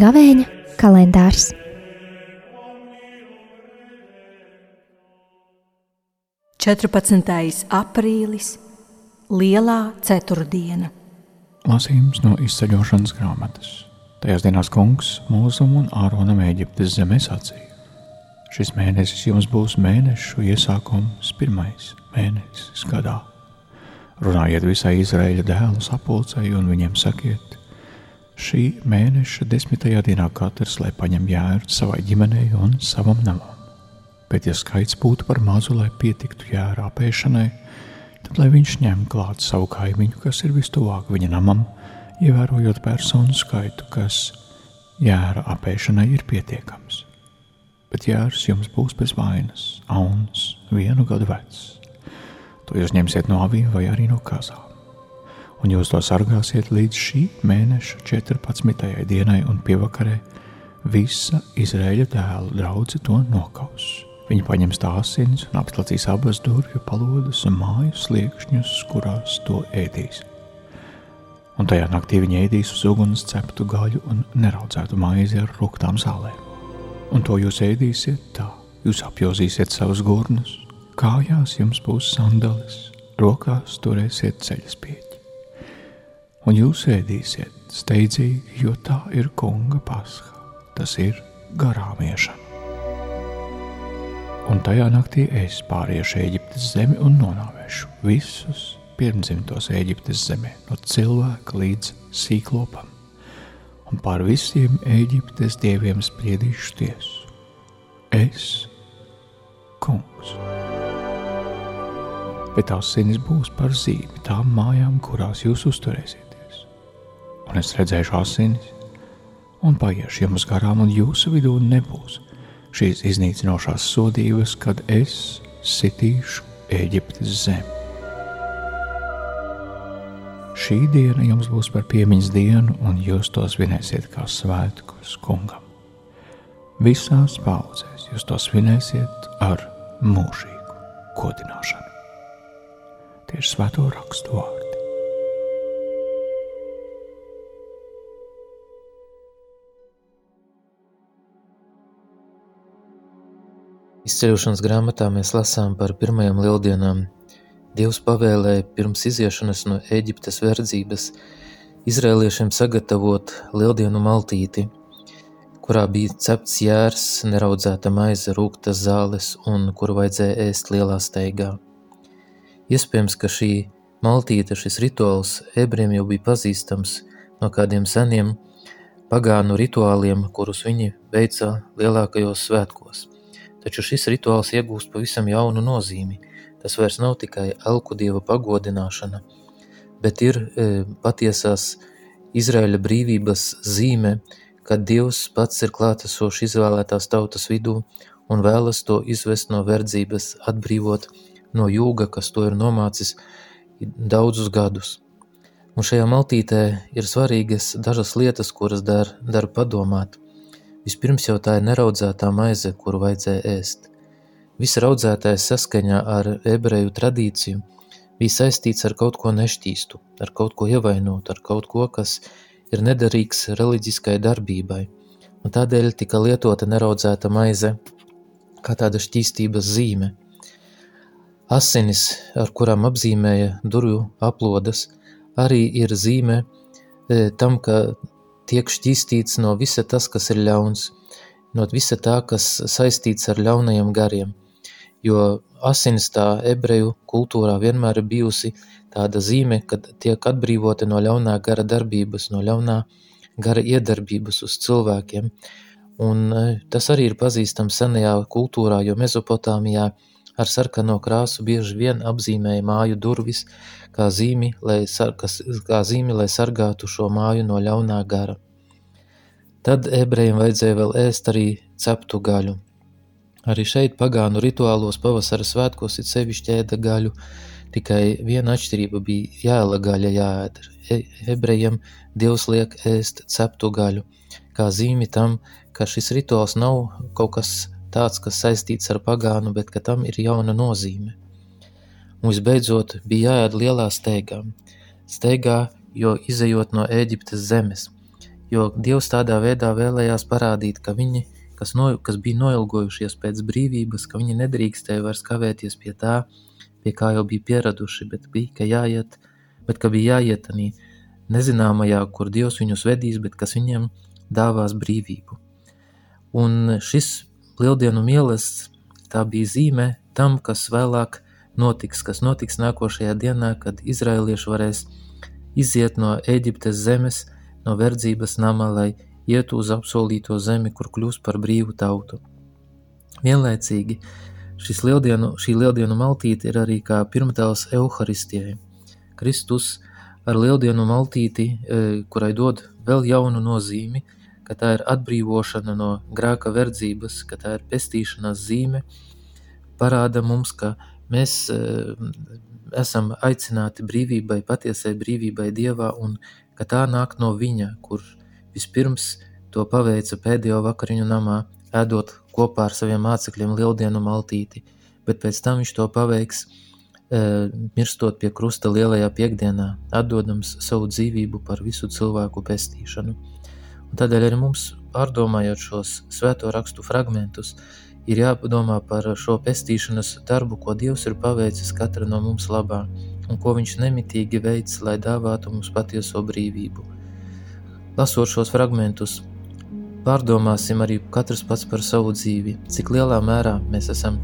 Gavēņa kalendārs. Četrpadsmitais aprīlis, Lielā ceturtdiena. Lasījums no izceļošanas grāmatas. Tajās dienās kungs Mūzum un Āronam Eģiptes zemē sacīja: Šis mēnesis jums būs mēnešu iesākums, pirmais mēnesis gadā. Runājiet visai Izraēļa dēlu sapulcei un viņiem sakiet, Šī mēneša desmitajā dienā katrs lai paņem jēru savai ģimenei un savam namam. Bet, ja skaits būtu par mazu, lai pietiktu jēra apēšanai, tad lai viņš ņem klāt savu kaimiņu, kas ir vistuvāk viņa namam, ievērojot personu skaitu, kas jēra apēšanai ir pietiekams. Bet jērs jums būs bez vainas, auns, vienu gadu vecs. To jūs ņemsiet no avīm vai arī no kazām un jūs to sargāsiet līdz šī mēneša 14. dienai un pievakarē. Visa Izraēļa dēla draudzene to nokaus. Viņi paņems tās asinis un apslacīs abas durvju palodas un māju sliekšņus, kurās to ēdīs. Un tajā naktī viņi ēdīs uz uguns ceptu gaļu un neraudzētu maizi ar rūktām zālēm. Un to jūs ēdīsiet tā, jūs apjozīsiet savus gurnus, kājās jums būs sandalis, rokās turēsiet ceļas pieeja un jūs ēdīsiet steidzīgi, jo tā ir kunga pasha. Tas ir garām iešana. Un tajā naktī es pāriešu Eģiptes zemi un nonāvēšu visus pirmzimtos Eģiptes zemē, no cilvēka līdz sīklopam, un pār visiem Eģiptes dieviem spriedīšu tiesu. Es, kungs bet asinis būs par zīmi tām mājām, kurās jūs uzturēsiet un es redzēšu asinis, un paiešu jums garām, un jūsu vidū nebūs šīs iznīcinošās sodības, kad es sitīšu Eģiptes zemi. Šī diena jums būs par piemiņas dienu, un jūs to svinēsiet kā svētkus kungam. Visās paudzēs jūs to svinēsiet ar mūžīgu godināšanu. Tieši svēto rakstu vārdu. Izceļošanas grāmatā mēs lasām par pirmajām lieldienām. Dievs pavēlēja pirms iziešanas no Eģiptes verdzības izrēliešiem sagatavot lieldienu maltīti, kurā bija cepts jērs, neraudzēta maize, rūktas zāles un kuru vajadzēja ēst lielā steigā. Iespējams, ka šī maltīte, šis rituāls ebriem jau bija pazīstams no kādiem seniem pagānu rituāliem, kurus viņi veica lielākajos svētkos. Taču šis rituāls iegūst pavisam jaunu nozīmi. Tas vairs nav tikai elku dieva pagodināšana, bet ir e, patiesās Izraēļa brīvības zīme, kad Dievs pats ir klātesoši izvēlētās tautas vidū un vēlas to izvest no verdzības, atbrīvot no jūga, kas to ir nomācis daudzus gadus. Un šajā maltītē ir svarīgas dažas lietas, kuras dar, dar padomāt – Vispirms jau tā ir neraudzētā maize, kuru vajadzēja ēst. Viss raudzētais saskaņā ar ebreju tradīciju bija saistīts ar kaut ko nešķīstu, ar kaut ko ievainotu, ar kaut ko, kas ir nederīgs reliģiskai darbībai, un tādēļ tika lietota neraudzēta maize kā tāda šķīstības zīme. Asinis, ar kurām apzīmēja durvju aplodas, arī ir zīme e, tam, ka tiek šķīstīts no visa tas, kas ir ļauns, no visa tā, kas saistīts ar ļaunajiem gariem, jo asins tā ebreju kultūrā vienmēr ir bijusi tāda zīme, kad tiek atbrīvoti no ļaunā gara darbības, no ļaunā gara iedarbības uz cilvēkiem, un e, tas arī ir pazīstams senajā kultūrā, jo Mezopotāmijā ar sarkano krāsu bieži vien apzīmēja māju durvis, kā zīmi, lai, sar, kas, kā zīmi, lai sargātu šo māju no ļaunā gara. Tad ebrejiem vajadzēja vēl ēst arī ceptu gaļu. Arī šeit pagānu rituālos pavasara svētkos it sevišķi ēda gaļu, tikai viena atšķirība bija jēla gaļa jāēd. E ebrejiem Dievs liek ēst ceptu gaļu, kā zīmi tam, ka šis rituāls nav kaut kas tāds, kas saistīts ar pagānu, bet ka tam ir jauna nozīme. Un visbeidzot bija jāēd lielā steigā. Steigā, jo izējot no Ēģiptes zemes, jo Dievs tādā veidā vēlējās parādīt, ka viņi, kas, no, kas bija noilgojušies pēc brīvības, ka viņi nedrīkstēja vairs kavēties pie tā, pie kā jau bija pieraduši, bet bija, ka jāiet, bet ka bija jāiet arī nezināmajā, kur Dievs viņus vedīs, bet kas viņiem dāvās brīvību. Un šis lieldienu mielasts tā bija zīme tam, kas vēlāk notiks, kas notiks nākošajā dienā, kad izraelieši varēs iziet no Eģiptes zemes, no verdzības nama, lai ietu uz apsolīto zemi, kur kļūs par brīvu tautu. Vienlaicīgi šis lieldienu, šī lieldienu maltīte ir arī kā pirmtēls Euharistijai. Kristus ar lieldienu maltīti, e, kurai dod vēl jaunu nozīmi, ka tā ir atbrīvošana no grēka verdzības, ka tā ir pestīšanās zīme, parāda mums, ka mēs e, esam aicināti brīvībai, patiesai brīvībai Dievā un ka tā nāk no Viņa, kur vispirms to paveica pēdējo vakariņu namā, ēdot kopā ar saviem mācekļiem lieldienu maltīti, bet pēc tam viņš to paveiks – mirstot pie krusta lielajā piekdienā, atdodams savu dzīvību par visu cilvēku pestīšanu. Un tādēļ arī mums, pārdomājot šos svēto rakstu fragmentus, ir jāpadomā par šo pestīšanas darbu, ko Dievs ir paveicis katra no mums labā, un ko viņš nemitīgi veids, lai dāvātu mums patieso brīvību. Lasot šos fragmentus, pārdomāsim arī katrs pats par savu dzīvi, cik lielā mērā mēs esam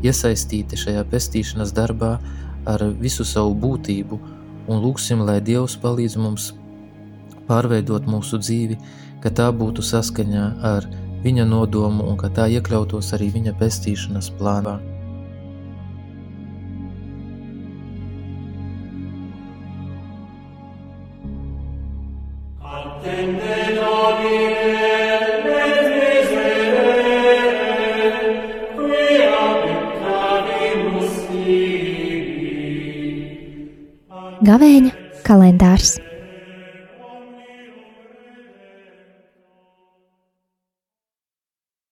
iesaistīti šajā pestīšanas darbā ar visu savu būtību un lūksim, lai Dievs palīdz mums pārveidot mūsu dzīvi, ka tā būtu saskaņā ar viņa nodomu un ka tā iekļautos arī viņa pestīšanas plānā. Gavēņa kalendārs